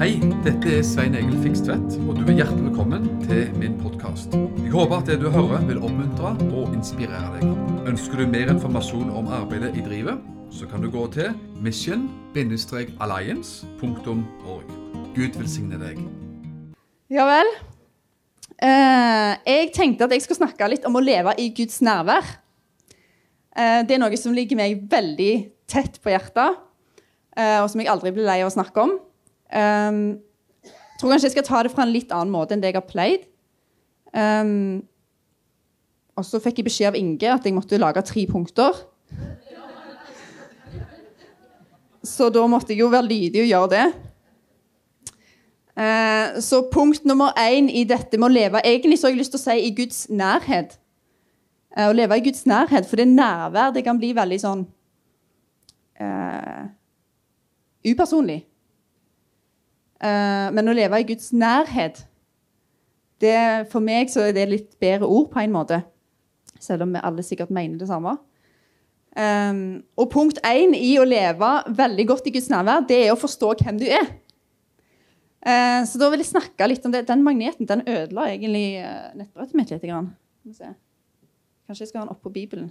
Hei, dette er Svein Egil Fikstvedt, og du er hjertelig velkommen til min podkast. Jeg håper at det du hører vil oppmuntre og inspirere deg. Ønsker du mer informasjon om arbeidet i drivet, så kan du gå til mission-alliance.org. Gud velsigne deg. Ja vel. Eh, jeg tenkte at jeg skulle snakke litt om å leve i Guds nærvær. Eh, det er noe som ligger meg veldig tett på hjertet, eh, og som jeg aldri blir lei av å snakke om. Eh, jeg tror kanskje jeg skal ta det fra en litt annen måte enn det jeg har pleid. Um, og så fikk jeg beskjed av Inge at jeg måtte lage tre punkter. Så da måtte jeg jo være lydig og gjøre det. Eh, så punkt nummer én i dette med å leve Egentlig så har jeg lyst til å si i Guds nærhet. Eh, å leve i Guds nærhet, for det nærvær det kan bli veldig sånn eh, upersonlig. Eh, men å leve i Guds nærhet det, For meg så er det litt bedre ord, på en måte. Selv om vi alle sikkert mener det samme. Um, og punkt én i å leve veldig godt i Guds nærvær, det er å forstå hvem du er. Uh, så da vil jeg snakke litt om det. Den magneten den ødela egentlig uh, nettbrettet mitt litt. Kanskje jeg skal ha den oppå Bibelen.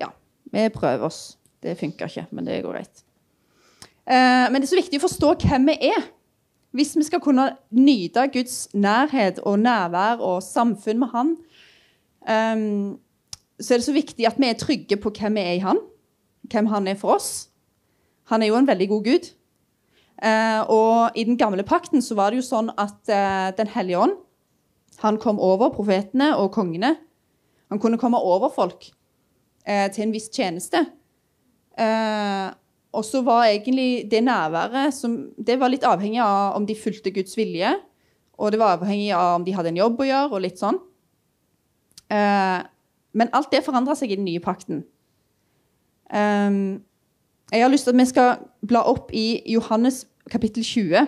Ja, vi prøver oss. Det funker ikke, men det går greit. Eh, men det er så viktig å forstå hvem vi er. Hvis vi skal kunne nyte Guds nærhet og nærvær og samfunn med Han, eh, så er det så viktig at vi er trygge på hvem vi er i Han, hvem Han er for oss. Han er jo en veldig god Gud. Eh, og i den gamle pakten så var det jo sånn at uh, Den hellige ånd han kom over profetene og kongene. Han kunne komme over folk uh, til en viss tjeneste. og så var egentlig det nærværet som, det var litt avhengig av om de fulgte Guds vilje. Og det var avhengig av om de hadde en jobb å gjøre, og litt sånn. men alt det forandra seg i den nye pakten. Um, jeg har lyst til at vi skal bla opp i Johannes kapittel 20.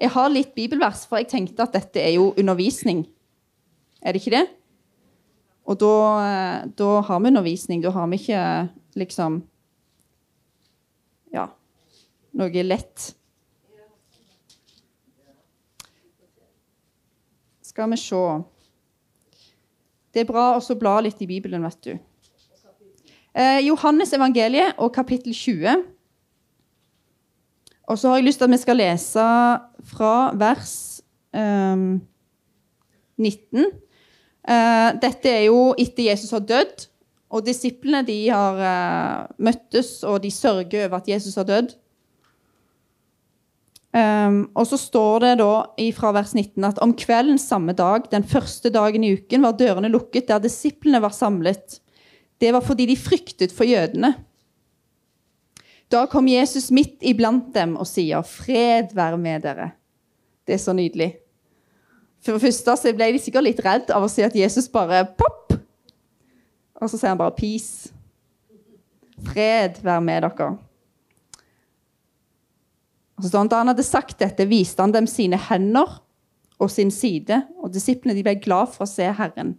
Jeg har litt bibelvers, for jeg tenkte at dette er jo undervisning. Er det ikke det? Og da, da har vi undervisning. Da har vi ikke liksom Ja, noe lett. Skal vi se Det er bra å bla litt i Bibelen, vet du. Eh, Johannes evangeliet og kapittel 20. Og så har jeg lyst til at vi skal lese fra vers eh, 19. Eh, dette er jo etter Jesus har dødd, og disiplene de har eh, møttes, og de sørger over at Jesus har dødd. Um, og så står det da fra vers 19 at om kvelden samme dag, den første dagen i uken, var dørene lukket der disiplene var samlet. Det var fordi de fryktet for jødene. Da kom Jesus midt iblant dem og sier, 'Fred være med dere'. Det er så nydelig. For det første ble de sikkert litt redd av å si at Jesus bare pop! Og så sier han bare 'peace'. Fred være med dere. Og så Da han hadde sagt dette, viste han dem sine hender og sin side, og disiplene de ble glad for å se Herren.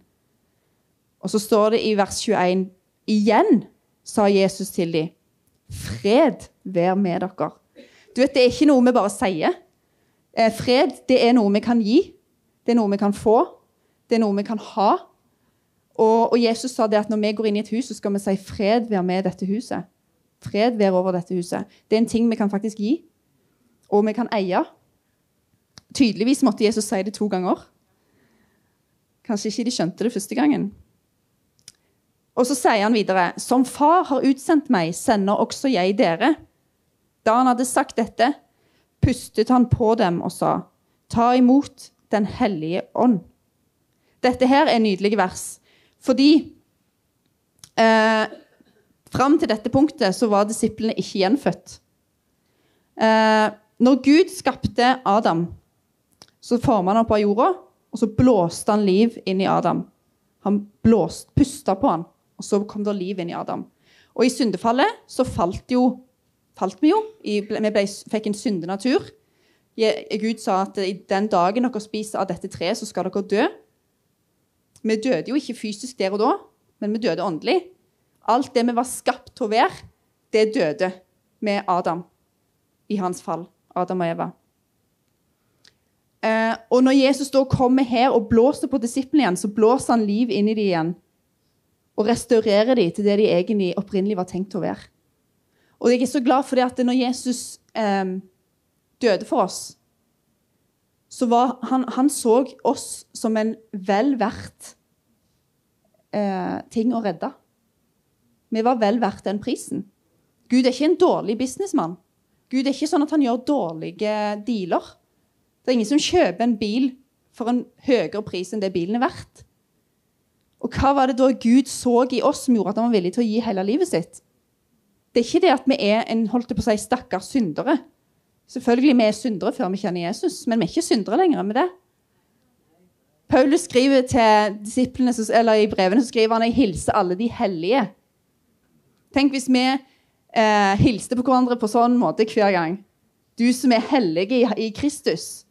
Og så står det i vers 21.: Igjen sa Jesus til dem, fred være med dere. Du vet, Det er ikke noe vi bare sier. Eh, fred det er noe vi kan gi. Det er noe vi kan få. Det er noe vi kan ha. Og, og, Jesus sa det at når vi går inn i et hus, så skal vi si 'fred være med dette huset'. Fred være over dette huset. Det er en ting vi kan faktisk gi, og vi kan eie. Tydeligvis måtte Jesus si det to ganger. Kanskje ikke de skjønte det første gangen. Og så sier han videre.: Som far har utsendt meg, sender også jeg dere. Da han hadde sagt dette, pustet han på dem og sa, Ta imot Den hellige ånd. Dette her er nydelige vers, fordi eh, fram til dette punktet så var disiplene ikke gjenfødt. Eh, når Gud skapte Adam, så forma han opp av jorda, og så blåste han liv inn i Adam. Han blåste, pusta på han. Og så kom det liv inn i Adam. Og i syndefallet så falt, jo, falt vi jo. Vi ble, fikk en syndenatur. Gud sa at i den dagen dere spiser av dette treet, så skal dere dø. Vi døde jo ikke fysisk der og da, men vi døde åndelig. Alt det vi var skapt til å være, det døde med Adam i hans fall. Adam og Eva. Eh, og når Jesus da kommer her og blåser på disiplene igjen, så blåser han liv inn i dem igjen. Og restaurerer dem til det de egentlig opprinnelig var tenkt å være. Og jeg er så glad for det at når Jesus eh, døde for oss, så var han, han så oss som en vel verdt eh, ting å redde. Vi var vel verdt den prisen. Gud er ikke en dårlig businessmann. Gud er ikke sånn at han gjør dårlige dealer. Det er ingen som kjøper en bil for en høyere pris enn det bilen er verdt. Og hva var det da Gud så i oss som gjorde at han var villig til å gi hele livet sitt? Det er ikke det at vi er en holdt på å si, stakkars syndere. Selvfølgelig vi er syndere før vi kjenner Jesus, men vi er ikke syndere lenger med det. Paulus skriver til disiplene, eller I brevene så skriver han jeg hilser alle de hellige. Tenk hvis vi eh, hilste på hverandre på sånn måte hver gang. Du som er hellig i, i Kristus.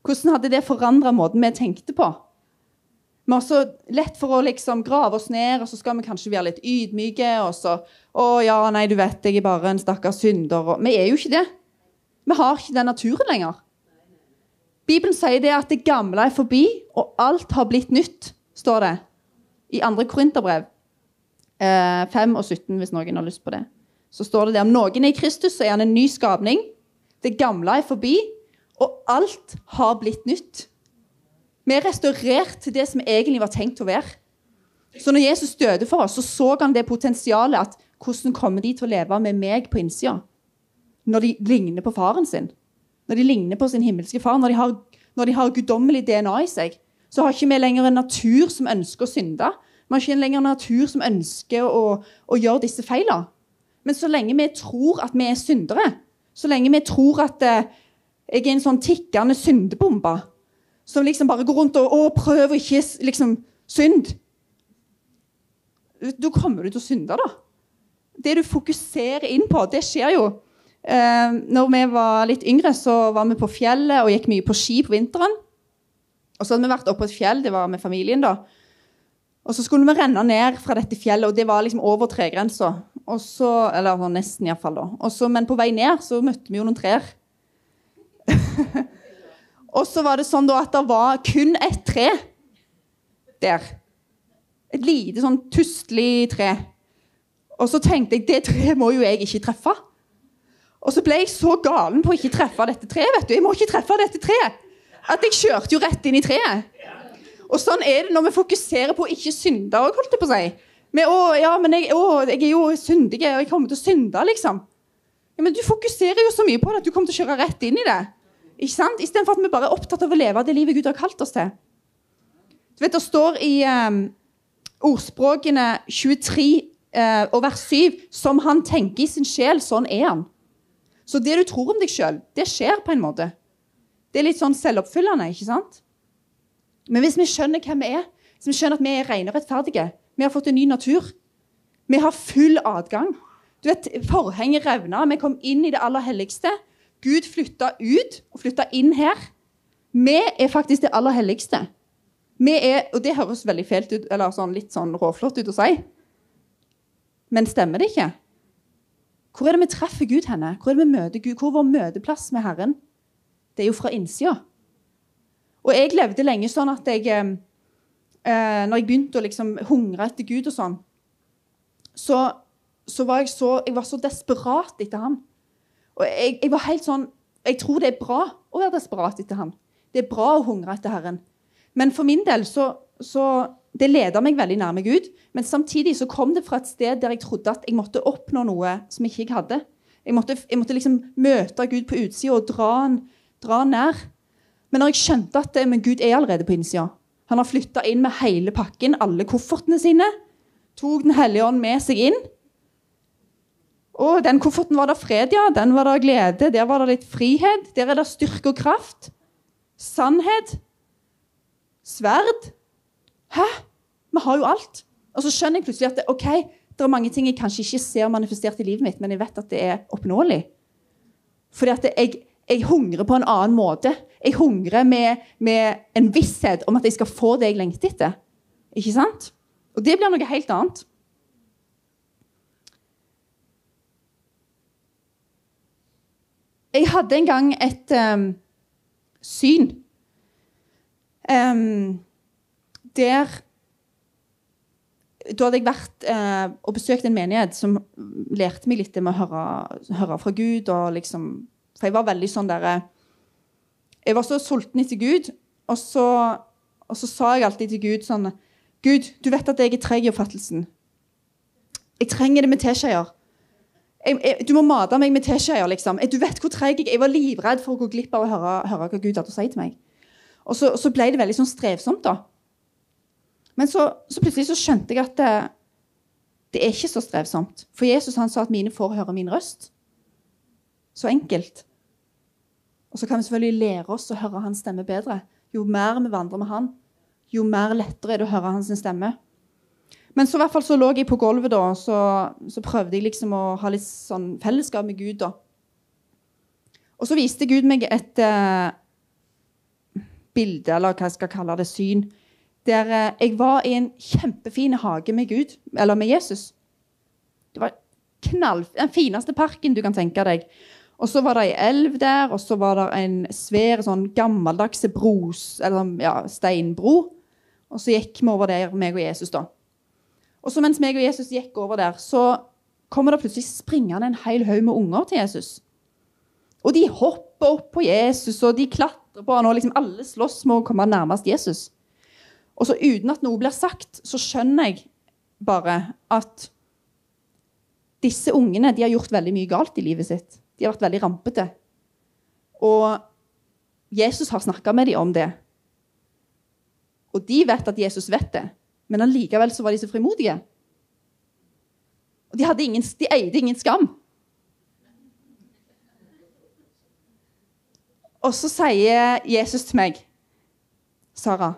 Hvordan hadde det forandra måten vi tenkte på? Vi har så lett for å liksom grave oss ned, og så skal vi kanskje være litt ydmyke. og så, 'Å ja, nei, du vet, jeg er bare en stakkars synder.' Og vi er jo ikke det. Vi har ikke den naturen lenger. Bibelen sier det at det gamle er forbi, og alt har blitt nytt, står det i 2. Korinterbrev eh, 5 og 17, hvis noen har lyst på det så står det der om noen er i Kristus, så er han en ny skapning. Det gamle er forbi, og alt har blitt nytt. Vi er restaurert til det som egentlig var tenkt å være. Så når Jesus døde for oss, så så han det potensialet at hvordan kommer de til å leve med meg på innsida? Når de ligner på faren sin. Når de ligner på sin himmelske far. Når de har, når de har guddommelig DNA i seg. Så har ikke vi lenger en natur som ønsker å synde. Vi har ikke lenger en natur som ønsker å, å gjøre disse feilene. Men så lenge vi tror at vi er syndere, så lenge vi tror at eh, jeg er en sånn tikkende syndebombe som liksom bare går rundt og, og prøver ikke liksom synd Da kommer du til å synde, da. Det du fokuserer inn på, det skjer jo. Eh, når vi var litt yngre, så var vi på fjellet og gikk mye på ski på vinteren. Og så hadde vi vært oppe på et fjell, det var med familien, da. Og så skulle vi renne ned fra dette fjellet, og det var liksom over tregrensa. Eller nesten, iallfall. Men på vei ned så møtte vi jo noen trær. og så var det sånn da at det var kun ett tre der. Et lite sånn tustelig tre. Og så tenkte jeg det treet må jo jeg ikke treffe. Og så ble jeg så galen på å ikke treffe dette treet. vet du. Jeg må ikke treffe dette treet. At jeg kjørte jo rett inn i treet. Og sånn er det når vi fokuserer på å ikke synde òg, holdt jeg på å si. Med, å, ja, men jeg, å, jeg er jo syndig, og jeg kommer til å synde, liksom. Ja, men du fokuserer jo så mye på det at du kommer til å kjøre rett inn i det. Ikke sant? Istedenfor at vi bare er opptatt av å leve det livet Gud har kalt oss til. Du vet, Det står i um, ordspråkene 23 uh, og vers 7 Som han tenker i sin sjel, sånn er han. Så det du tror om deg sjøl, det skjer på en måte. Det er litt sånn selvoppfyllende, ikke sant? Men hvis vi skjønner hvem vi er, hvis vi skjønner at vi er rene og rettferdige, vi har fått en ny natur, vi har full adgang Du vet, Forhenget revna, vi kom inn i det aller helligste. Gud flytta ut og flytta inn her. Vi er faktisk det aller helligste. Vi er, og Det høres veldig fælt ut, eller sånn, litt sånn råflott ut å si. Men stemmer det ikke? Hvor er det vi treffer Gud henne? Hvor er det vi møter Gud? Hvor er vår møteplass med Herren? Det er jo fra innsida. Og jeg levde lenge sånn at jeg eh, eh, Når jeg begynte å liksom hungre etter Gud og sånn, så, så, var jeg så jeg var så desperat etter ham. Og jeg, jeg, var helt sånn Jeg tror det er bra å være desperat etter ham. Det er bra å hungre etter Herren. Men for min del så, så Det leda meg veldig nærme Gud. Men samtidig så kom det fra et sted der jeg trodde at jeg måtte oppnå noe som ikke jeg hadde. Jeg måtte, jeg måtte liksom møte Gud på utsida og dra han, dra han nær. Men når jeg skjønte at men Gud er allerede på innsida Han har flytta inn med hele pakken, alle koffertene sine. Tok Den hellige ånd med seg inn. Og den kofferten var det fred, ja. Den var det glede. Der var det litt frihet. Der er det styrke og kraft. Sannhet. Sverd. Hæ? Vi har jo alt. Og så skjønner jeg plutselig at det, ok, det er mange ting jeg kanskje ikke ser manifestert i livet mitt, men jeg vet at det er oppnåelig. Fordi at jeg, jeg hungrer på en annen måte. Jeg hungrer med, med, en visshet om at jeg skal få det jeg lengter etter. Ikke sant? Og det blir noe helt annet. Jeg hadde en gang et um, syn. Um, der Da hadde jeg vært eh, og besøkt en menighet som lærte meg litt med å høre, høre fra Gud. liksom, For jeg var veldig sånn der eh, Jeg var så sulten etter Gud, og så, og så sa jeg alltid til Gud sånn Gud, du vet at jeg er treg i oppfattelsen. Jeg trenger det med teskjeer. Du må mate meg med teskjeer. Liksom. Du vet hvor treg jeg er. Jeg var livredd for å gå glipp av å høre, høre hva Gud hadde å si til meg. Og så, så ble det veldig sånn strevsomt, da. Men så, så, plutselig så skjønte jeg at det, det, er ikke så strevsomt. For Jesus han sa at mine får høre min røst. Så enkelt. Og så kan vi selvfølgelig lære oss å høre hans stemme bedre. Jo mer vi vandrer med han, jo mer lettere er det å høre hans stemme. Men så, hvert fall så lå jeg på gulvet, da, så, så prøvde jeg liksom å ha litt sånn fellesskap med Gud. da. Og så viste Gud meg et eh, bilde, eller hva jeg skal kalle det, syn, der eh, jeg var i en kjempefin hage med Gud, eller med Jesus. Det var knall, den fineste parken du kan tenke deg. Og så var det ei elv der, og så var det en svær, sånn gammeldags bros, eller sånn, ja, steinbro. Og så gikk vi over der, meg og Jesus, da. Og så mens meg og Jesus gikk over der, så kommer det plutselig springende en hel haug med unger til Jesus. Og de hopper opp på Jesus, og de klatrer på han, og liksom alle slåss med å komme nærmest Jesus. Og så uten at noe blir sagt, så skjønner jeg bare at disse ungene de har gjort veldig mye galt i livet sitt. De har vært veldig rampete. Og Jesus har snakka med dem om det. Og de vet at Jesus vet det, men allikevel var de så frimodige. Og de, ingen, de eide ingen skam. Og så sier Jesus til meg, Sara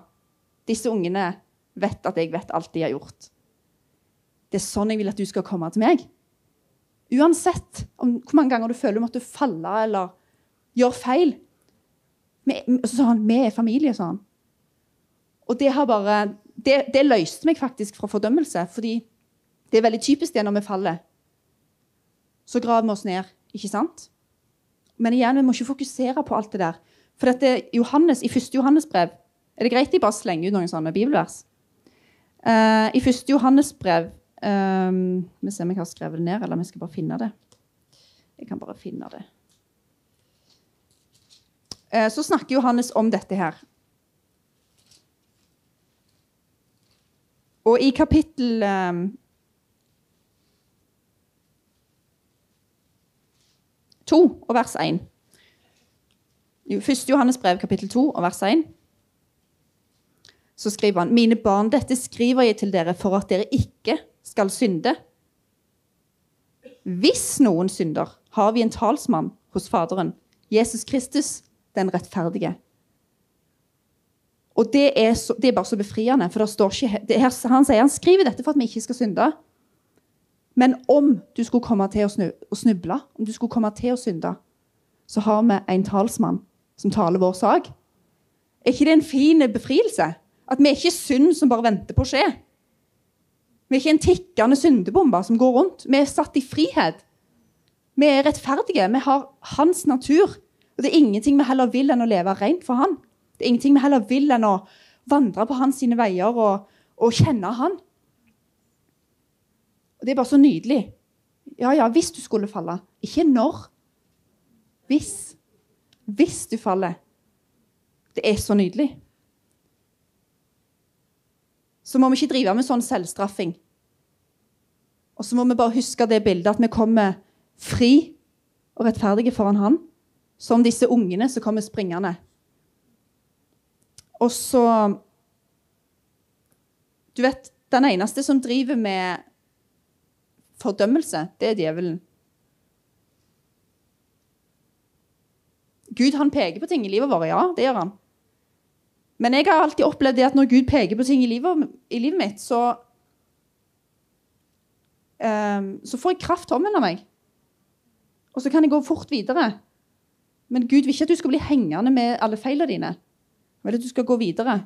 disse ungene vet at jeg vet alt de har gjort. Det er sånn jeg vil at du skal komme til meg. Uansett om hvor mange ganger du føler du måtte falle eller gjøre feil. så sa han vi er familie, sa han. Og det, har bare, det, det løste meg faktisk fra fordømmelse. fordi det er veldig typisk det når vi faller. Så graver vi oss ned, ikke sant? Men igjen, vi må ikke fokusere på alt det der. For dette Johannes, I første Johannes brev er det greit jeg bare slenger ut noen sånne bibelvers? Uh, I første Johannes brev um, Vi ser om jeg har skrevet det ned, eller om jeg skal bare finne det. Jeg kan bare finne det. Uh, så snakker Johannes om dette her. Og i kapittel um, to og vers 1 Første Johannes brev, kapittel 2 og vers 1 så skriver han Mine barn, dette skriver jeg til dere for at dere ikke skal synde. Hvis noen synder, har vi en talsmann hos Faderen, Jesus Kristus, den rettferdige. Og det er, så, det er bare så befriende, for ikke, her, han sier han skriver dette for at vi ikke skal synde. Men om du skulle komme til å snuble, om du skulle komme til å synde, så har vi en talsmann som taler vår sak. Er ikke det en fin befrielse? At vi er ikke synd som bare venter på å skje. Vi er ikke en tikkende syndebombe som går rundt. Vi er satt i frihet. Vi er rettferdige. Vi har hans natur. Og det er ingenting vi heller vil enn å leve rent for han. Det er ingenting vi heller vil enn å vandre på hans sine veier og, og kjenne han. Og Det er bare så nydelig. Ja, ja, hvis du skulle falle. Ikke når. Hvis. Hvis du faller. Det er så nydelig så må vi ikke drive med sånn selvstraffing. Og så må vi bare huske det bildet at vi kommer fri og rettferdige foran Han, som disse ungene som kommer springende. Og så Du vet, den eneste som driver med fordømmelse, det er djevelen. Gud han peker på ting i livet vårt, ja, det gjør han. Men jeg har alltid opplevd det at når Gud peker på ting i livet, i livet mitt, så, um, så får jeg kraft omvendt meg. Og så kan jeg gå fort videre. Men Gud vil ikke at du skal bli hengende med alle feilene dine. Vil at du skal gå videre.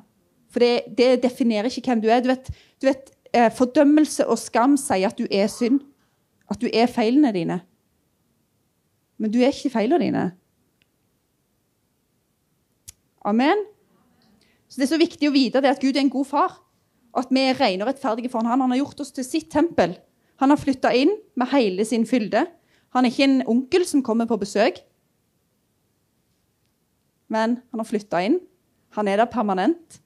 For det, det definerer ikke hvem du er. Du vet, du vet, eh, Fordømmelse og skam sier at du er synd. At du er feilene dine. Men du er ikke feilene dine. Amen. Så Det er så viktig å vite det at Gud er en god far. Og at vi er rene og rettferdige for han. Han har gjort oss til sitt tempel. Han har flytta inn med hele sin fylde. Han er ikke en onkel som kommer på besøk. Men han har flytta inn. Han er der permanent.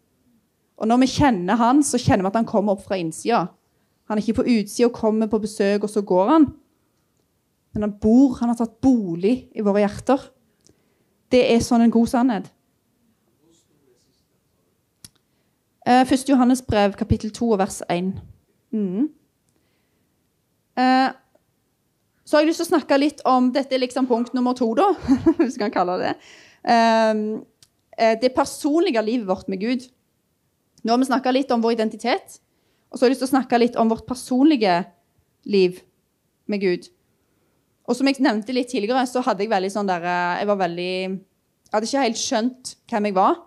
Og når vi kjenner han, så kjenner vi at han kommer opp fra innsida. Han er ikke på utsida og kommer på besøk, og så går han. Men han bor, han har tatt bolig i våre hjerter. Det er sånn en god sannhet. 1. Eh, Johannes brev, kapittel 2, vers 1. Mm. Eh, så har jeg lyst til å snakke litt om Dette er liksom punkt nummer to, da, hvis vi kan kalle det. Eh, det personlige livet vårt med Gud. Nå har vi snakka litt om vår identitet. Og så har jeg lyst til å snakke litt om vårt personlige liv med Gud. Og som jeg nevnte litt tidligere, så hadde jeg veldig sånn der Jeg var veldig Jeg hadde ikke helt skjønt hvem jeg var.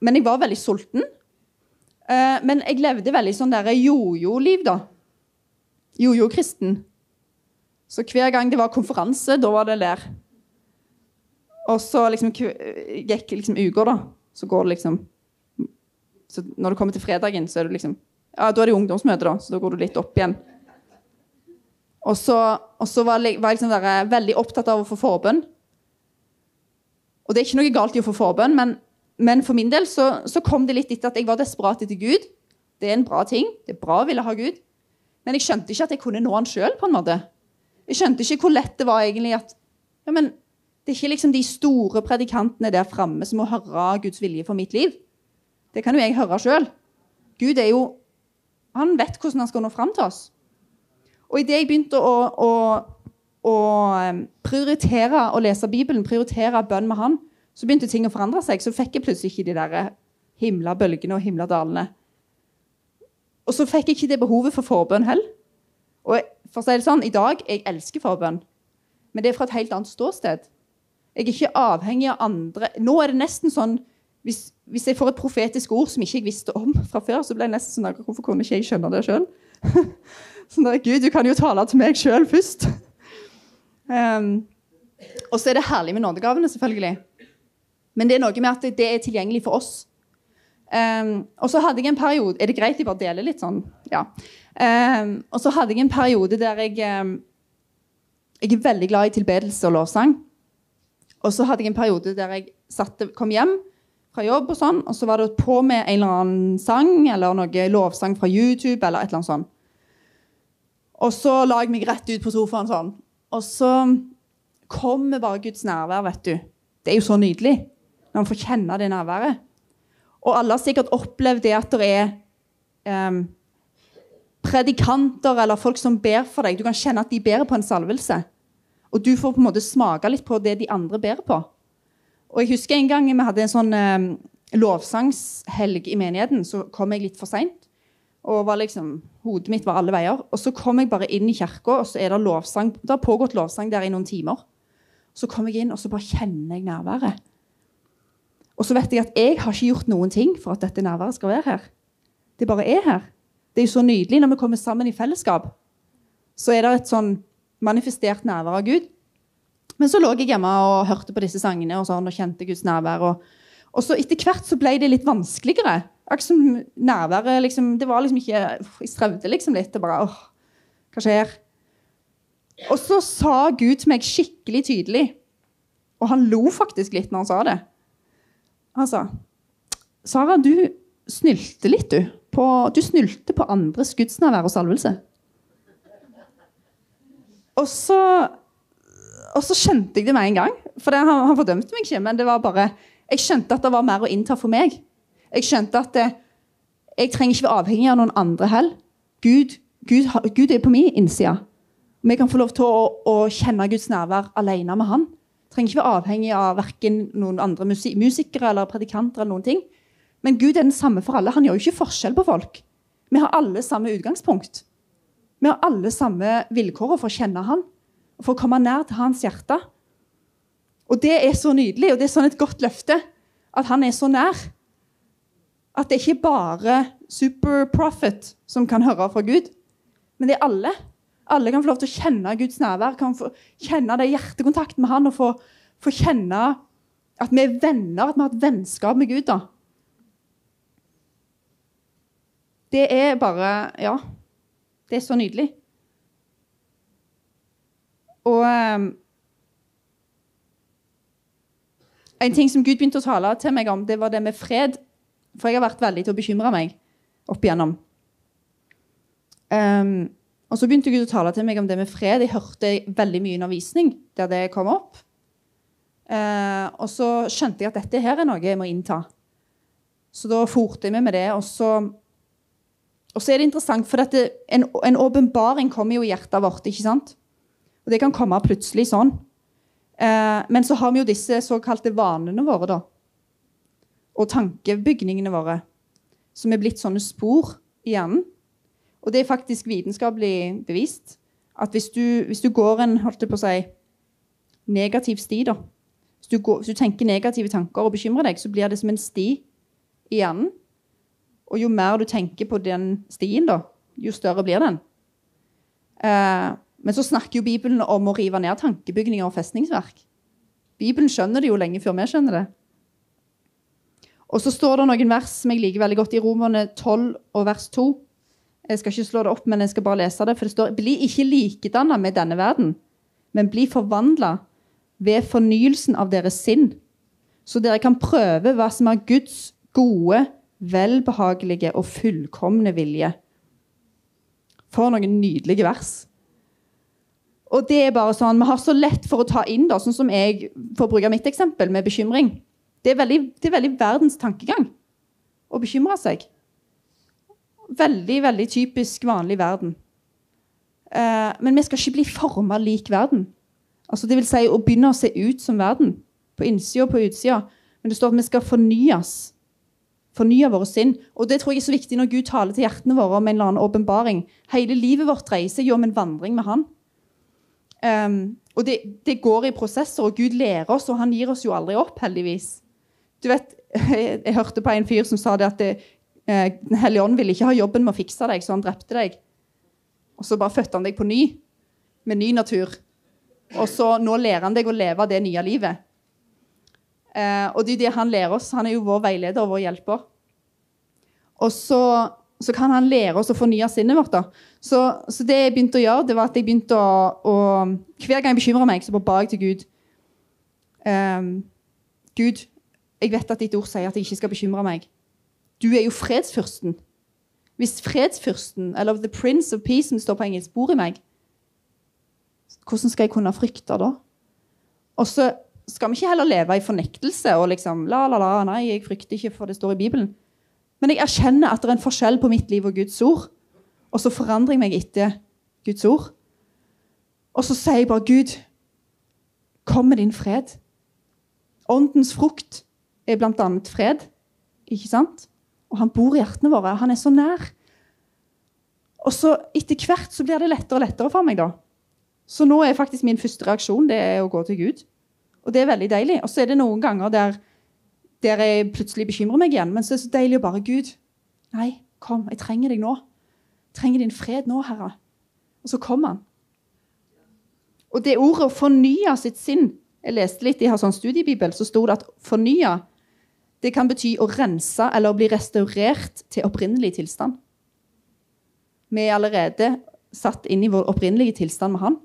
Men jeg var veldig sulten. Uh, men jeg levde veldig sånn der jojo-liv, da. Jojo-kristen. Så hver gang det var konferanse, da var det der. Og så liksom gikk liksom uker, da. Så går det liksom Så når det kommer til fredagen, så er det liksom Ja, da er det ungdomsmøte, da, så da går du litt opp igjen. Og så, og så var, jeg, var jeg liksom der, veldig opptatt av å få forbønn. Og det er ikke noe galt i å få forbønn, men men for min del så, så, kom det litt etter at jeg var desperat etter Gud. Det er en bra ting. Det er bra å ville ha Gud. Men jeg skjønte ikke at jeg kunne nå han sjøl. Jeg skjønte ikke hvor lett det var egentlig at ja, men Det er ikke liksom de store predikantene der framme som må høre Guds vilje for mitt liv. Det kan jo jeg høre sjøl. Gud er jo Han vet hvordan han skal nå fram til oss. Og idet jeg begynte å, å, å eh, prioritere å lese Bibelen, prioritere bønn med Han, så begynte ting å forandre seg. Så fikk jeg plutselig ikke de der himla bølgene og himla dalene. Og så fikk jeg ikke det behovet for forbønn heller. Og for å si det sånn, I dag jeg elsker forbønn, men det er fra et helt annet ståsted. Jeg er ikke avhengig av andre. Nå er det nesten sånn hvis, hvis jeg får et profetisk ord som ikke jeg visste om fra før, så blir jeg nesten sånn Hvorfor kunne ikke jeg skjønne det sjøl? sånn der, Gud, du kan jo tale til meg sjøl først. Um, og så er det herlig med nådegavene, selvfølgelig. Men det er noe med at det er tilgjengelig for oss. Um, og så hadde jeg en periode Er det greit jeg bare deler litt sånn? Ja. Um, og så hadde jeg en periode der jeg um, Jeg er veldig glad i tilbedelse og lovsang. Og så hadde jeg en periode der jeg satte, kom hjem fra jobb, og sånn, og så var det på med en eller annen sang eller noe lovsang fra YouTube. eller et eller annet sånt. Og så la jeg meg rett ut på sofaen sånn. Og så kommer bare Guds nærvær, vet du. Det er jo så nydelig når man får kjenne det nærværet. Og alle har sikkert opplevd det at det er um, predikanter eller folk som ber for deg. Du kan kjenne at de ber på en salvelse. Og du får på en måte smake litt på det de andre ber på. Og jeg husker en gang vi hadde en sånn um, lovsangshelg i menigheten. Så kom jeg litt for seint. Liksom, Hodet mitt var alle veier. Og så kom jeg bare inn i kirka, og så er det lovsang. Det har pågått lovsang der i noen timer. Så kom jeg inn, og så bare kjenner jeg nærværet. Og så vet jeg at jeg har ikke gjort noen ting for at dette nærværet skal være her. Det bare er her. Det er jo så nydelig når vi kommer sammen i fellesskap. Så er det et sånn manifestert nærvær av Gud. Men så lå jeg hjemme og hørte på disse sangene og, sånn, og kjente Guds nærvær. Og, og, så etter hvert så ble det litt vanskeligere. Akkurat som nærværet liksom, Det var liksom ikke Jeg strevde liksom litt. og bare, åh, Hva skjer? Og så sa Gud til meg skikkelig tydelig, og han lo faktisk litt når han sa det sa Sara, du snylte litt, du. På, du snylte på andres gudsnærvær og salvelse. Og så, og så skjønte jeg det med en gang. For det, han, han, fordømte meg ikke, men det var bare jeg skjønte at det var mer å innta for meg. Jeg skjønte at det, jeg trenger ikke være avhengig av noen andre hell. Gud, Gud, Gud, er på min innside. Vi kan få lov til å, å kjenne Guds nærvær alene med Han. Trenger ikke være avhengig av verken noen andre musikere eller predikanter. eller noen ting. Men Gud er den samme for alle. Han gjør jo ikke forskjell på folk. Vi har alle samme utgangspunkt. Vi har alle samme vilkår for å kjenne Han for å komme nær til Hans hjerte. Og det er så nydelig, og det er sånn et godt løfte at Han er så nær. At det ikke bare superprofit som kan høre fra Gud, men det er alle. Alle kan få lov til å kjenne Guds nærvær, kan få kjenne det hjertekontakten med Han og få, få kjenne at vi er venner, at vi har et vennskap med Gud. da. Det er bare Ja. Det er så nydelig. Og um, En ting som Gud begynte å tale til meg om, det var det med fred. For jeg har vært veldig til å bekymre meg opp igjennom. Um, og så begynte Gud å tale til meg om det med fred. Jeg hørte veldig mye undervisning der det kom opp. Eh, og så skjønte jeg at dette her er noe jeg må innta. Så da forte jeg meg med det. Og så, og så er det interessant, for dette, en åpenbaring kommer jo i hjertet vårt. ikke sant? Og det kan komme plutselig sånn. Eh, men så har vi jo disse såkalte vanene våre, da. Og tankebygningene våre. Som er blitt sånne spor i hjernen. Og det er faktisk vitenskapelig bevist at hvis du, hvis du går en holdt på å si, negativ sti, da hvis du, går, hvis du tenker negative tanker og bekymrer deg, så blir det som en sti i hjernen. Og jo mer du tenker på den stien, da, jo større blir den. Eh, men så snakker jo Bibelen om å rive ned tankebygninger og festningsverk. Bibelen skjønner det jo lenge før vi skjønner det. Og så står det noen vers som jeg liker veldig godt i Romerne 12 og vers 2. Jeg skal ikke slå det opp, men jeg skal bare lese det. For det står Bli ikke likedanna med denne verden, men bli forvandla ved fornyelsen av deres sinn, så dere kan prøve hva som er Guds gode, velbehagelige og fullkomne vilje. For noen nydelige vers. Og det er bare sånn, Vi har så lett for å ta inn, da, sånn som jeg får bruke mitt eksempel, med bekymring. Det er veldig, det er veldig verdens tankegang å bekymre seg. Veldig, veldig typisk vanlig verden. Uh, men vi skal ikke bli forma lik verden. Altså, det vil si å begynne å se ut som verden. På innsida og på utsida. Men det står at vi skal fornyes. Fornye våre sinn. Og det tror jeg er så viktig når Gud taler til hjertene våre om en eller annen åpenbaring. Hele livet vårt dreier seg jo om en vandring med Han. Um, og det, det, går i prosesser, og Gud lærer oss, og han gir oss jo aldri opp, heldigvis. Du vet, Jeg, jeg hørte på en fyr som sa det at det, eh, Den hellige ånd ville ikke ha jobben med å fikse deg, så han drepte deg. Og så bare fødte han deg på ny, med ny natur. Og så nå lærer han deg å leve det nye livet. Eh, og det er det han lærer oss. Han er jo vår veileder og vår hjelper. Og så så kan han lære oss å fornye sinnet vårt. da. Så, så, det jeg begynte å gjøre, det var at jeg begynte å, å Hver gang jeg bekymra meg, så ba jeg til Gud. Eh, Gud, jeg vet at ditt ord sier at jeg ikke skal bekymre meg. Du er jo fredsfyrsten. Hvis fredsfyrsten, eller the prince of peace, som står på engelsk, bor i meg, hvordan skal jeg kunne frykte da? Og så skal vi ikke heller leve i fornektelse og liksom la, la, la, nei, jeg frykter ikke, for det står i Bibelen. Men jeg erkjenner at det er en forskjell på mitt liv og Guds ord. Og så forandrer jeg meg etter Guds ord. Og så sier jeg bare, Gud, kom med din fred. Åndens frukt er bl.a. fred. Ikke sant? Og han bor i hjertene våre. Han er så nær. Og så etter hvert så blir det lettere og lettere for meg. da. Så nå er faktisk min første reaksjon det er å gå til Gud. Og det er veldig deilig. Og så er det noen ganger der der jeg plutselig bekymrer meg igjen. Men så er det så deilig å bare Gud, nei, kom, jeg trenger deg nå. Jeg trenger din fred nå, Herre. Og så kom han. Og det ordet å fornye sitt sinn Jeg leste litt i sånn studiebibel, så sto det at fornye det kan bety å rense eller bli restaurert til opprinnelig tilstand. Vi er allerede satt inn i vår opprinnelige tilstand med Han.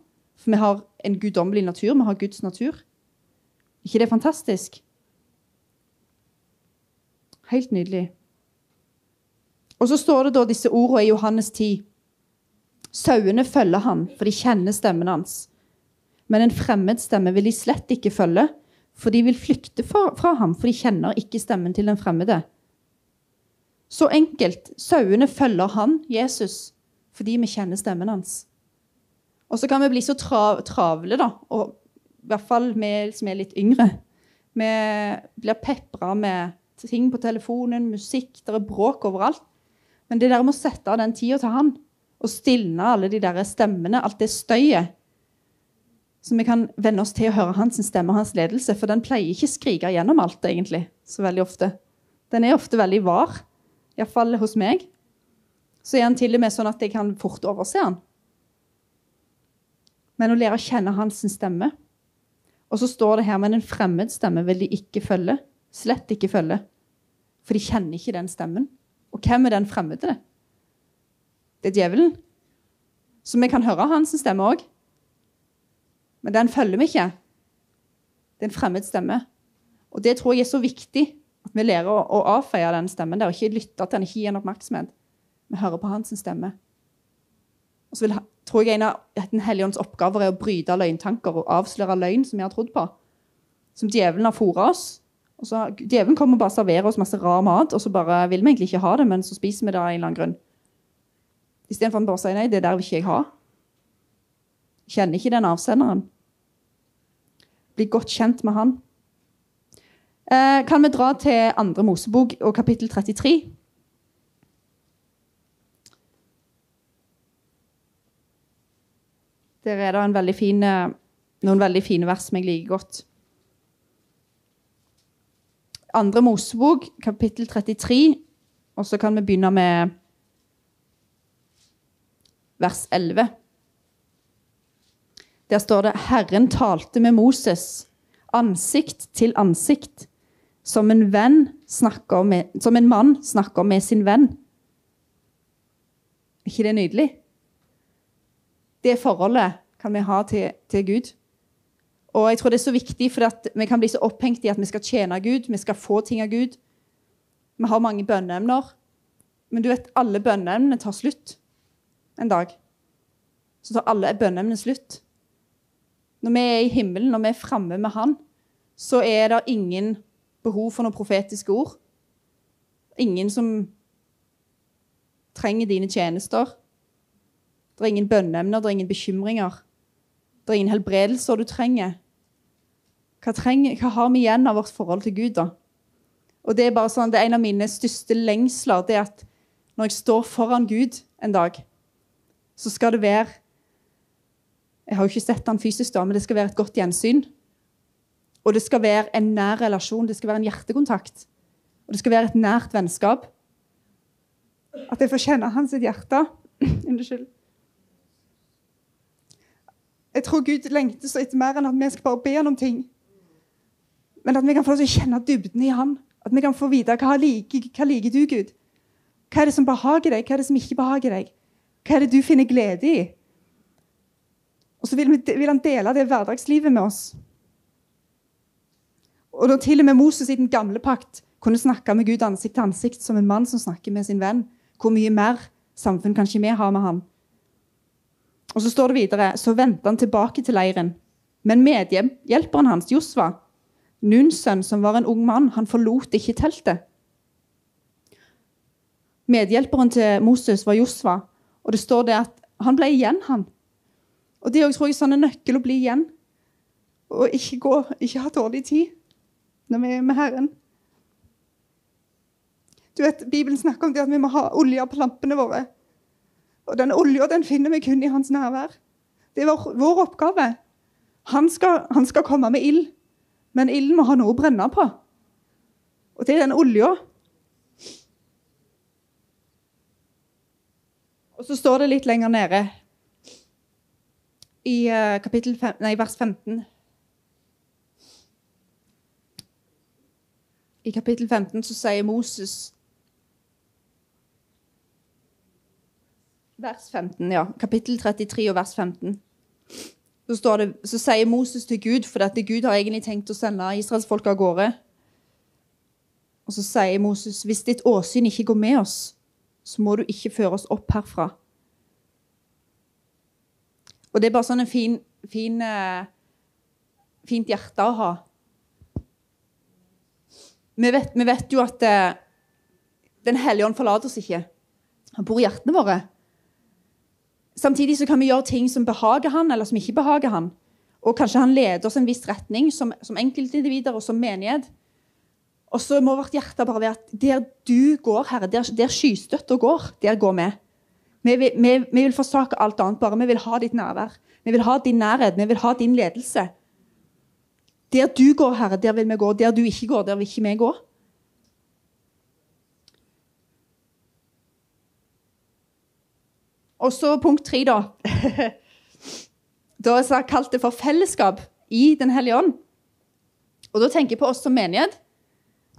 For vi har en guddommelig natur. Vi har Guds natur. ikke det er fantastisk? Helt nydelig. Og så står det da disse ordene i Johannes 10. Sauene følger han, for de kjenner stemmen hans. Men en fremmed stemme vil de slett ikke følge, for de vil flykte fra ham, for de kjenner ikke stemmen til den fremmede. Så enkelt. Sauene følger han, Jesus, fordi vi kjenner stemmen hans. Og så kan vi bli så tra travle, da, og i hvert fall vi som er litt yngre. Vi blir pepra med ting på telefonen, musikk, det er bråk overalt. Men det der med å sette av den tida til han, og stilne alle de der stemmene, alt det støyet Så vi kan venne oss til å høre hans stemme og hans ledelse, for den pleier ikke å skrike gjennom alt, egentlig, så veldig ofte. Den er ofte veldig var, iallfall hos meg. Så er han til og med sånn at jeg kan fort overse han. men å lære å kjenne hans stemme. Og så står det her men en fremmed stemme vil de ikke følge. Slett ikke følge. For de kjenner ikke den stemmen. Og hvem er den fremmede? Det er djevelen. Så vi kan høre hans stemme òg. Men den følger vi ikke. Det er en fremmed stemme. Og det tror jeg er så viktig at vi lærer å, å avfeie den stemmen der, og ikke lytte til den, ikke gi den oppmerksomhet. Vi hører på hans stemme. Og så vil, tror jeg En av Den hellige ånds oppgaver er å bryte løgntanker og avsløre løgn som vi har trodd på. Som djevelen har fôra oss. Og så, djevelen kommer og bare serverer oss masse rar mat, og så bare vil vi egentlig ikke ha det, men så spiser vi det av en eller annen grunn. Istedenfor å bare si nei, det der vil ikke jeg ha. Kjenner ikke den avsenderen. Bli godt kjent med han. Eh, kan vi dra til andre Mosebok og kapittel 33? Der er det veldig fine, noen veldig fine vers som jeg liker godt. Andre Mosebok, kapittel 33, og så kan vi begynne med vers 11. Der står det Herren talte med Moses ansikt til ansikt, som en, venn med, som en mann snakker med sin venn. Er ikke det nydelig? Det forholdet kan vi ha til, til Gud. Og jeg tror det er så viktig, for vi kan bli så opphengt i at vi skal tjene Gud, vi skal få ting av Gud. Vi har mange bønneemner. Men du vet, alle bønneemnene tar slutt en dag. Så tar alle bønneemnene slutt. Når vi er i himmelen, når vi er framme med Han, så er det ingen behov for noen profetiske ord. Ingen som trenger dine tjenester. Det er ingen bønneemner, det er ingen bekymringer. Det er ingen helbredelser du trenger. Hva, trenger. hva, har vi igjen av vårt forhold til Gud, da? Og Det er bare sånn, det er en av mine største lengsler. det er at Når jeg står foran Gud en dag, så skal det være Jeg har jo ikke sett han fysisk, da, men det skal være et godt gjensyn. Og det skal være en nær relasjon, det skal være en hjertekontakt. Og det skal være et nært vennskap. At jeg får kjenne hans hjerte. Unnskyld. Jeg tror Gud lengter så etter mer enn at vi skal bare be han om ting. Men at vi kan få kjenne dybden i han. At vi kan få vite hva liker, hva liker du, Gud. Hva er det som behager deg, hva er det som ikke behager deg? Hva er det du finner glede i? Og så vil, vil han dele det hverdagslivet med oss. Og da til og med Moses i den gamle pakt kunne snakke med Gud ansikt til ansikt som en mann som snakker med sin venn, hvor mye mer samfunn kan ikke vi ha med han? Og så står det videre så vendte han tilbake til leiren. Men medhjelperen hans, Josva, Nuns sønn, som var en ung mann, han forlot ikke teltet. Medhjelperen til Moses var Josva, og det står det at han ble igjen, han. Og Det er tror jeg, sånn en nøkkel å bli igjen. Og ikke, gå, ikke ha dårlig tid når vi er med Herren. Du vet, Bibelen snakker om det at vi må ha olje på lampene våre. Og den olja den finner vi kun i hans nærvær. Det er vår, vår oppgave. Han skal, han skal, komme med ild, men ilden må ha noe å brenne på. Og det er den olja. Og så står det litt lenger nede i uh, kapittel 5, nei, vers 15 I kapittel 15 så sier Moses vers 15, ja. Kapittel 33 og vers 15. Så, det, så sier Moses til Gud, for dette Gud har egentlig tenkt å sende israelsfolket av gårde. Og så sier Moses, hvis ditt åsyn ikke går med oss, så må du ikke føre oss opp herfra. Og det er bare sånn en fin, fin uh, fint hjerte å ha. Vi vet, vi vet jo at uh, Den hellige ånd forlater oss ikke. Han bor i hjertene våre. Samtidig så kan vi gjøre ting som behager han, eller som ikke behager han. Og kanskje han leder oss en viss retning som, som enkeltindivider og som menighet. Og så må vårt hjerte bare være at der du går, Herre, der, der skystøtta går, der går vi. Vi vil, vi, vi vil forsake alt annet, bare vi vil ha ditt nærvær. Vi vil ha din nærhet, vi vil ha din ledelse. Der du går, Herre, der vil vi gå. Der du ikke går, der vil ikke vi gå. Og så punkt tre, da. Da har jeg kalt det for fellesskap i Den hellige ånd. Og da tenker jeg på oss som menighet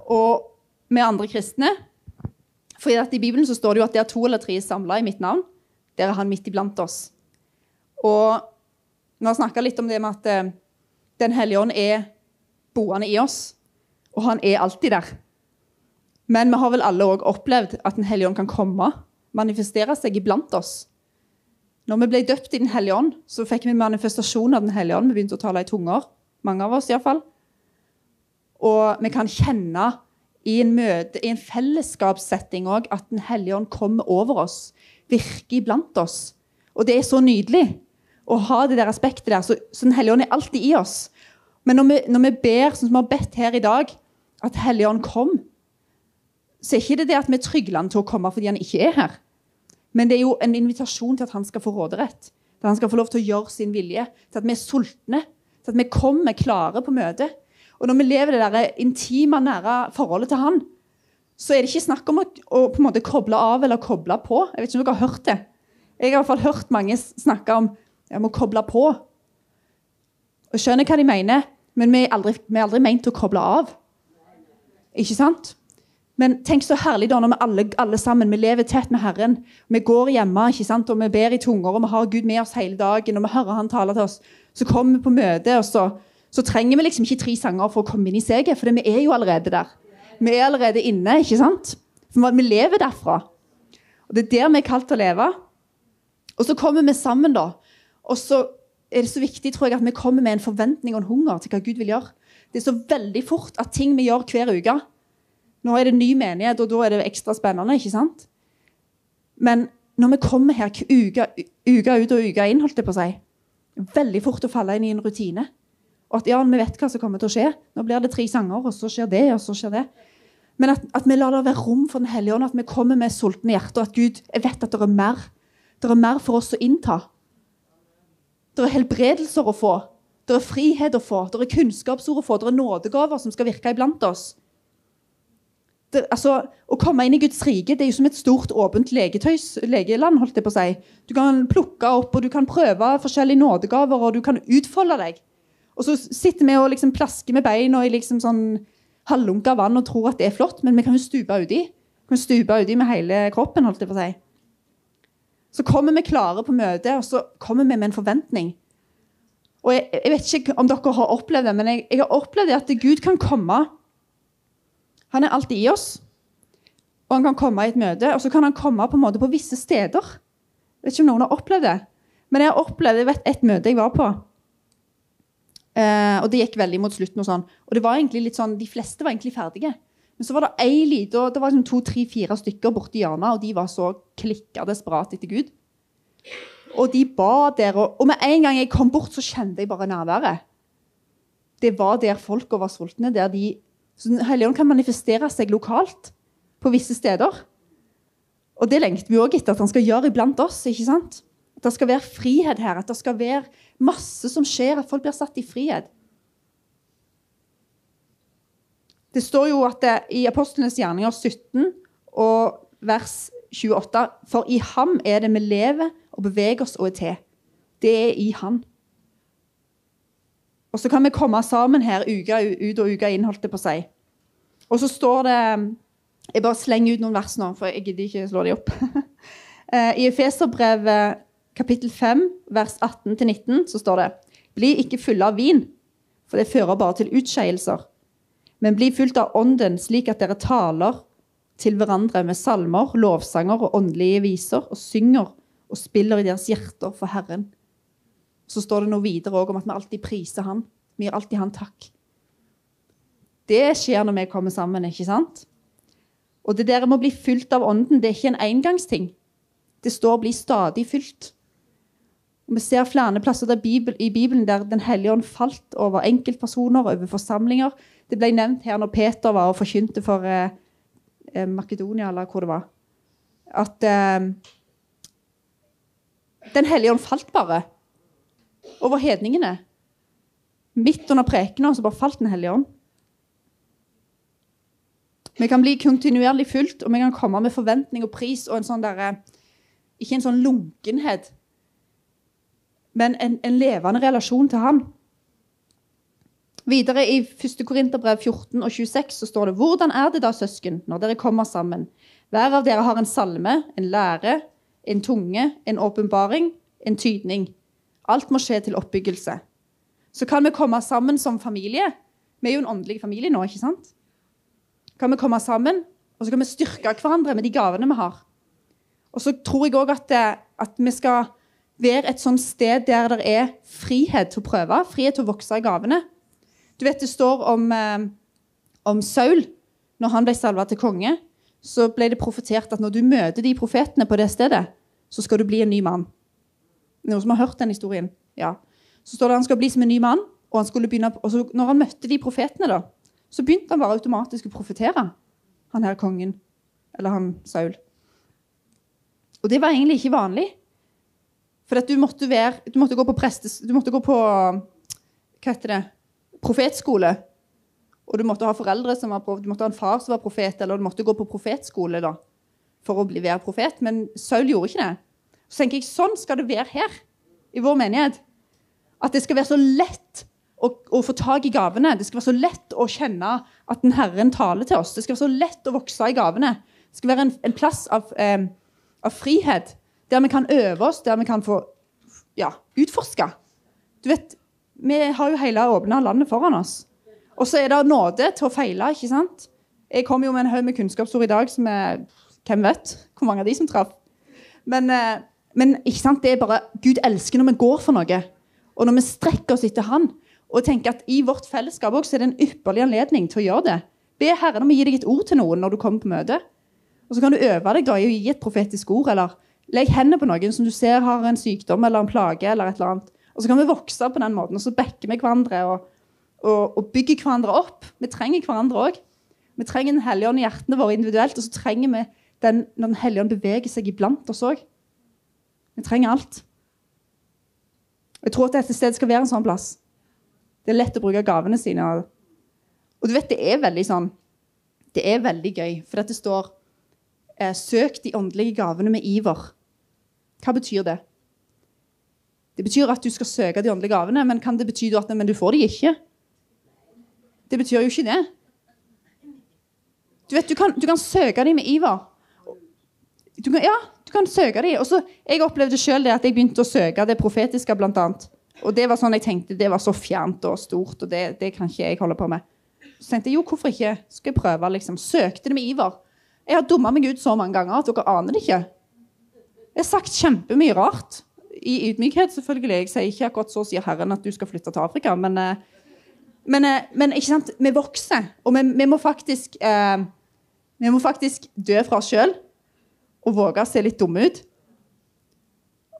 og med andre kristne. For I Bibelen så står det jo at det er to eller tre samla i mitt navn. Der er han midt iblant oss. Og vi har snakka litt om det med at eh, Den hellige ånd er boende i oss. Og han er alltid der. Men vi har vel alle òg opplevd at Den hellige ånd kan komme, manifestere seg iblant oss. Når vi ble døpt i Den hellige ånd, så fikk vi manifestasjon av Den hellige ånd. Vi begynte å tale i tunger. Mange av oss iallfall. Og vi kan kjenne i en, møte, i en fellesskapssetting òg at Den hellige ånd kommer over oss, virker iblant oss. Og det er så nydelig å ha det der aspektet der. Så, så Den hellige ånd er alltid i oss. Men når vi, når vi ber, sånn som vi har bedt her i dag, at Hellige ånd kom, så er ikke det det at vi trygler han til å komme fordi han ikke er her. Men det er jo en invitasjon til at han skal få råderett. Til at han skal få lov til å gjøre sin vilje. Til at vi er sultne. Til at vi kommer klare på møtet. Og når vi lever det der intime, nære forholdet til han, så er det ikke snakk om å, å på en måte koble av eller koble på. Jeg vet ikke om dere har hørt det. Jeg har i hvert fall hørt mange snakke om jeg må koble på. Og skjønner hva de mener, men vi er aldri, vi er aldri ment å koble av. Ikke sant? Men tenk så herlig da når vi alle, alle, sammen vi lever tett med Herren. Vi går hjemme ikke sant? og vi ber i tunger, og vi har Gud med oss hele dagen. og vi hører han tale til oss. Så kommer vi på møte, og så så trenger vi liksom ikke tre sanger for å komme inn i seget, for vi er jo allerede der. Vi er allerede inne, ikke sant? For vi lever derfra. Og Det er der vi er kalt å leve. Og så kommer vi sammen, da. Og så er det så viktig tror jeg, at vi kommer med en forventning og en hunger til hva Gud vil gjøre. Det er så veldig fort at ting vi gjør hver uke Nå er det ny menighet, og da er det ekstra spennende. ikke sant? Men når vi kommer her uke ut og uke inn, holdt jeg på å si, veldig fort å falle inn i en rutine. Og at ja, vi vet hva som kommer til å skje. Nå blir det tre sanger, og så skjer det, og så skjer det. Men at, at vi lar det være rom for Den hellige ånd, at vi kommer med sultne hjerter. At Gud, jeg vet at det er mer. Det er mer for oss å innta. Det er helbredelser å få. Det er frihet å få. Det er kunnskapsord å få. Det er nådegaver som skal virke iblant oss. Det, altså, å komme inn i Guds rike det er jo som et stort, åpent legetøys, legeland. holdt jeg på å si. Du kan plukke opp og du kan prøve forskjellige nådegaver og du kan utfolde deg. Og så sitter vi og liksom plasker med beina i liksom sånn halvlunka vann og tror at det er flott, men vi kan jo stupe uti. Vi kan stupe uti med hele kroppen, holdt jeg på å si. Så kommer vi klare på møtet, og så kommer vi med en forventning. Og jeg, jeg vet ikke om dere har opplevd det, men jeg, jeg har opplevd at Gud kan komme. Han er alltid i oss. Og han kan komme i et møte, og så kan han komme på en måte på visse steder. Jeg vet ikke om noen har opplevd det. Men jeg har opplevd et møte jeg var på. Eh, og det gikk veldig mot slutten. Og sånn. Og det var egentlig litt sånn, de fleste var egentlig ferdige. Men så var det ei lita Det var liksom to, tre, fire stykker borti hjørnet, og de var så klikka desperat etter Gud. Og de ba der, og, og, med en gang jeg kom bort, så kjente jeg bare nærværet. Det var der folka var sultne. der de, så Helligånd kan manifestere seg lokalt på visse steder. Og det lengter vi òg etter at han skal gjøre iblant oss. ikke sant? At det skal være frihet her. At det skal være masse som skjer. At folk blir satt i frihet. Det står jo at det, i Apostlenes gjerninger 17 og vers 28 For i ham er det vi lever og beveger oss og er til. Det er i han. Og så kan vi komme sammen her uka ut og uka inn, holdt det på å si. Og så står det Jeg bare slenger ut noen vers nå, for jeg gidder ikke slå de opp. Eh, I Efeserbrevet kapittel 5, vers 18-19, så står det Bli ikke fulle av vin, for det fører bare til utskeielser. Men bli fulgt av Ånden, slik at dere taler til hverandre med salmer, lovsanger og åndelige viser, og synger og spiller i deres hjerter for Herren. Så står det noe videre om at vi alltid priser Han. Vi gir alltid Han takk. Det skjer når vi kommer sammen, ikke sant? Og det der med å bli fylt av Ånden, det er ikke en engangsting. Det står 'bli stadig fylt'. Vi ser flere plasser Bibel, i Bibelen der Den hellige ånd falt over enkeltpersoner, over forsamlinger. Det ble nevnt her når Peter var og forkynte for eh, eh, Makedonia, eller hvor det var, at eh, Den hellige ånd falt bare over hedningene. Midt under prekena så bare falt Den hellige ånd. Vi kan bli kontinuerlig fulgt, og vi kan komme med forventning og pris og en sånn der, Ikke en sånn lunkenhet, men en, en levende relasjon til han. Videre i 1. Korinterbrev 14 og 26 så står det Hvordan er det da, søsken, når dere kommer sammen? Hver av dere har en salme, en lære, en tunge, en åpenbaring, en tydning. Alt må skje til oppbyggelse. Så kan vi komme sammen som familie. Vi er jo en åndelig familie nå, ikke sant? Kan vi komme sammen, og så kan vi styrke hverandre med de gavene vi har. Og så tror jeg òg at, at vi skal være et sånt sted der det er frihet til å prøve, frihet til å vokse i gavene. Du vet, Det står om, eh, om Saul. Når han ble salva til konge, så ble det profetert at når du møter de profetene på det stedet, så skal du bli en ny mann. Noen som har hørt den historien? Ja. Så står det at han skal bli som en ny mann. Og, han begynne, og så, når han møtte de profetene, da, så begynte han bare automatisk å profetere. Han her kongen. Eller han Saul. Og det var egentlig ikke vanlig. For at du måtte, være, du måtte gå på prestes... Du måtte gå på Hva heter det? profetskole. Og du måtte ha foreldre som var, du måtte ha en far som var profet, eller du måtte gå på profetskole da, for å bli, være profet. Men Saul gjorde ikke det. Så tenker jeg, Sånn skal det være her, i vår menighet. At det skal være så lett å, å, få tak i gavene. Det skal være så lett å kjenne at den Herren taler til oss. Det skal være så lett å vokse i gavene. Det skal være en, en plass av, eh, av, frihet, der vi kan øve oss, der vi kan få ja, utforske. Du vet, vi har jo hele åpna landet foran oss. Og så er det nåde til å feile. ikke sant? Jeg kom jo med en haug med kunnskapsord i dag som er Hvem vet hvor mange av de som traff? Men, eh, men ikke sant? det er bare Gud elsker når vi går for noe. Og når vi strekker oss etter Han. Og tenker at i vårt fellesskap også er det en ypperlig anledning til å gjøre det. Be Herren om å gi deg et ord til noen når du kommer på møte. Og så kan du øve deg da i å gi et profetisk ord, eller legg hendene på noen som du ser har en sykdom eller en plage. eller et eller annet. Og så kan vi vokse på den måten, og så backer vi hverandre og, og, og, bygger hverandre opp. Vi trenger hverandre òg. Vi trenger Den hellige ånd i hjertene våre individuelt, og så trenger vi den når Den hellige ånd beveger seg iblant oss òg. Vi trenger alt. Jeg tror at dette stedet skal være en sånn plass. Det er lett å bruke gavene sine. Og du vet, det er veldig sånn Det er veldig gøy, for dette står eh, 'Søk de åndelige gavene med iver'. Hva betyr det? Det betyr at du skal søke de åndelige gavene, men kan det bety at men du får de ikke? Det betyr jo ikke det. Du vet, du kan, du kan søke de med iver. Du kan, ja, du kan søke de. Og så, Jeg opplevde sjøl at jeg begynte å søke det profetiske, blant annet. Og det var sånn jeg tenkte, det var så fjernt og stort, og det, det kan ikke jeg holde på med. Så tenkte jeg jo, hvorfor ikke? Skal jeg prøve? liksom. Søkte det med iver. Jeg har dumma meg ut så mange ganger at dere aner det ikke. Jeg har sagt kjempemye rart i ydmykhet, selvfølgelig. Jeg sier ikke akkurat så sier Herren at du skal flytte til Afrika, men, eh, men, eh, men ikke sant? vi vokser. Og vi, vi må faktisk eh, vi må faktisk dø fra oss sjøl og våge å se litt dumme ut.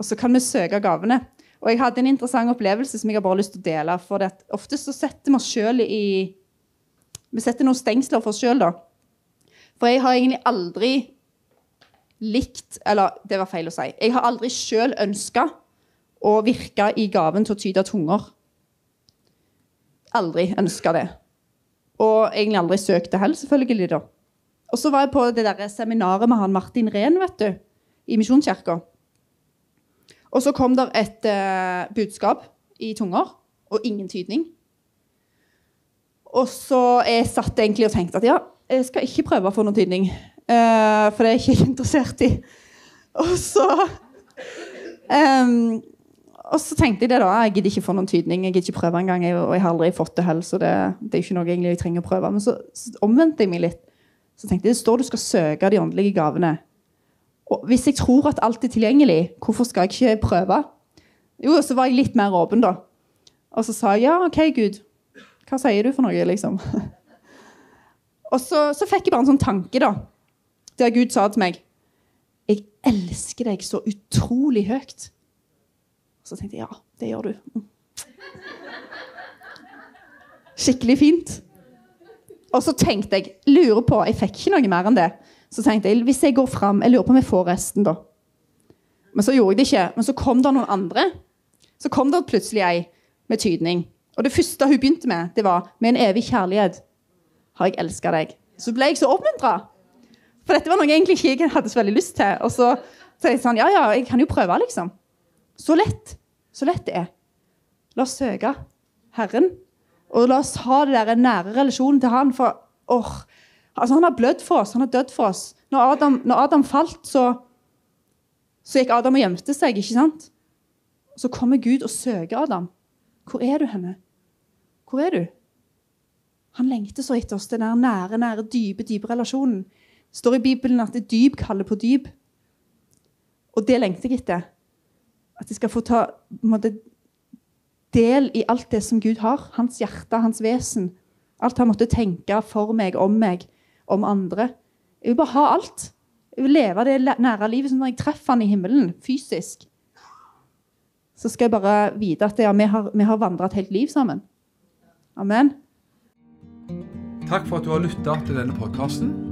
Og så kan vi søke gavene. Og jeg hadde en interessant opplevelse som jeg har bare lyst til å dele. for det Ofte så setter vi oss sjøl i Vi setter noen stengsler for oss sjøl, da. For jeg har egentlig aldri likt Eller det var feil å si. Jeg har aldri sjøl ønska å virke i gaven til å tyde tunger. Aldri ønska det. Og egentlig aldri søkt det heller, selvfølgelig. da. Og så var jeg på det der seminaret med han Martin Rehn vet du, i Misjonskirka. Og så kom det et uh, budskap i tunger, og ingen tydning. Og så jeg satt egentlig og tenkte at ja, jeg skal ikke prøve å få noen tydning. Uh, for det er jeg ikke interessert i. Og så um, Og så tenkte jeg det, da. Jeg gidder ikke få noen tydning. Jeg gidder ikke prøve engang. Og jeg har aldri fått det heller, så det, det, er ikke noe jeg trenger å prøve. Men så, så omvendte jeg meg litt. Så tenkte jeg det står du skal søke de åndelige gavene. Og hvis jeg tror at alt er tilgjengelig, hvorfor skal jeg ikke prøve? Jo, så var jeg litt mer åpen, da. Og så sa jeg ja, OK, Gud. Hva sier du for noe, liksom? Og så, så fikk jeg bare en sånn tanke, da der Gud sa til meg 'Jeg elsker deg så utrolig høyt'. Så tenkte jeg ja, det gjør du. Skikkelig fint. Og så tenkte jeg lurer på, Jeg fikk ikke noe mer enn det. Så tenkte jeg hvis jeg går fram, jeg lurer på om jeg får resten, da. Men så gjorde jeg det ikke. Men så kom det noen andre. Så kom det plutselig ei med tydning. Og det første hun begynte med, det var 'Med en evig kjærlighet har jeg elska deg'. Så ble jeg så oppmuntra. For dette var noe jeg egentlig ikke hadde så veldig lyst til. Og så tenkte jeg sånn Ja, ja, jeg kan jo prøve, liksom. Så lett. Så lett det er. La oss søke Herren, og la oss ha det der nære relasjonen til Han. For åh, altså han har blødd for oss, han har dødd for oss. Når Adam, når Adam falt, så, så gikk Adam og gjemte seg, ikke sant? Så kommer Gud og søker Adam. Hvor er du henne? Hvor er du? Han lengter så etter oss, den der nære, nære, dype, dype relasjonen. Det står i Bibelen at det dyp kaller på dyp. Og det lengter jeg etter. At jeg skal få ta måtte, del i alt det som Gud har. Hans hjerte, hans vesen. Alt han måtte tenke for meg, om meg, om andre. Jeg vil bare ha alt. Jeg vil leve det nære livet som når jeg treffer han i himmelen, fysisk. Så skal jeg bare vite at ja, vi har, vi har vandra et helt liv sammen. Amen. Takk for at du har lytta til denne podkasten.